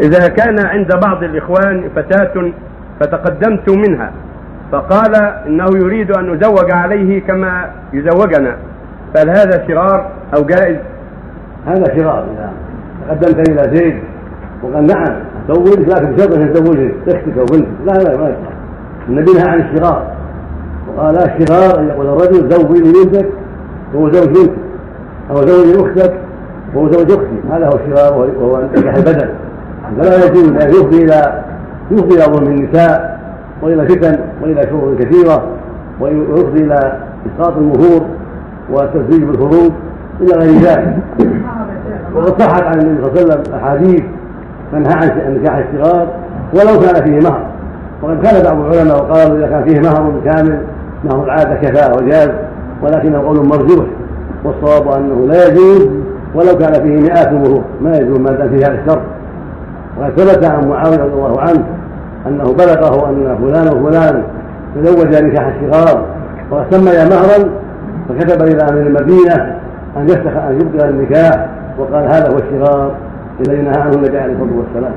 إذا كان عند بعض الإخوان فتاة فتقدمت منها فقال إنه يريد أن أزوج عليه كما يزوجنا. فهل هذا شرار أو جائز؟ هذا شرار إذا تقدمت إلى زيد وقال نعم زوجك لكن بشرط أن تزوجك أختك أو بنتك. لا لا ما يصح النبي نهى عن الشرار وقال الشرار أن يقول الرجل زوجني بنتك وهو زوج بنتك أو زوجي أختك وهو زوج أختي. هذا هو الشرار وهو نكاح البدن فلا يجوز أن يفضي إلى يفضي إلى ظلم النساء وإلى فتن وإلى شرور كثيرة ويفضي إلى إسقاط المهور والتزويج بالفروض إلى غير ذلك. وقد صحت عن النبي صلى الله عليه وسلم أحاديث منهى عن نكاح الصغار ولو كان فيه مهر. وقد كان بعض العلماء وقالوا إذا كان فيه مهر كامل مهر العادة كفاء وجاز ولكنه قول مرجوح. والصواب أنه لا يجوز ولو كان فيه مئات المهور ما يجوز ما دام فيه هذا الشر وقد ثبت عن معاوية رضي الله عنه أنه بلغه أن فلان وفلان تزوج نكاح الصغار وقد سمي مهرا فكتب إلى أمير المدينة أن يفتح أن يبطل النكاح وقال هذا هو الشغار الذي نهى عنه النبي عليه الصلاة والسلام.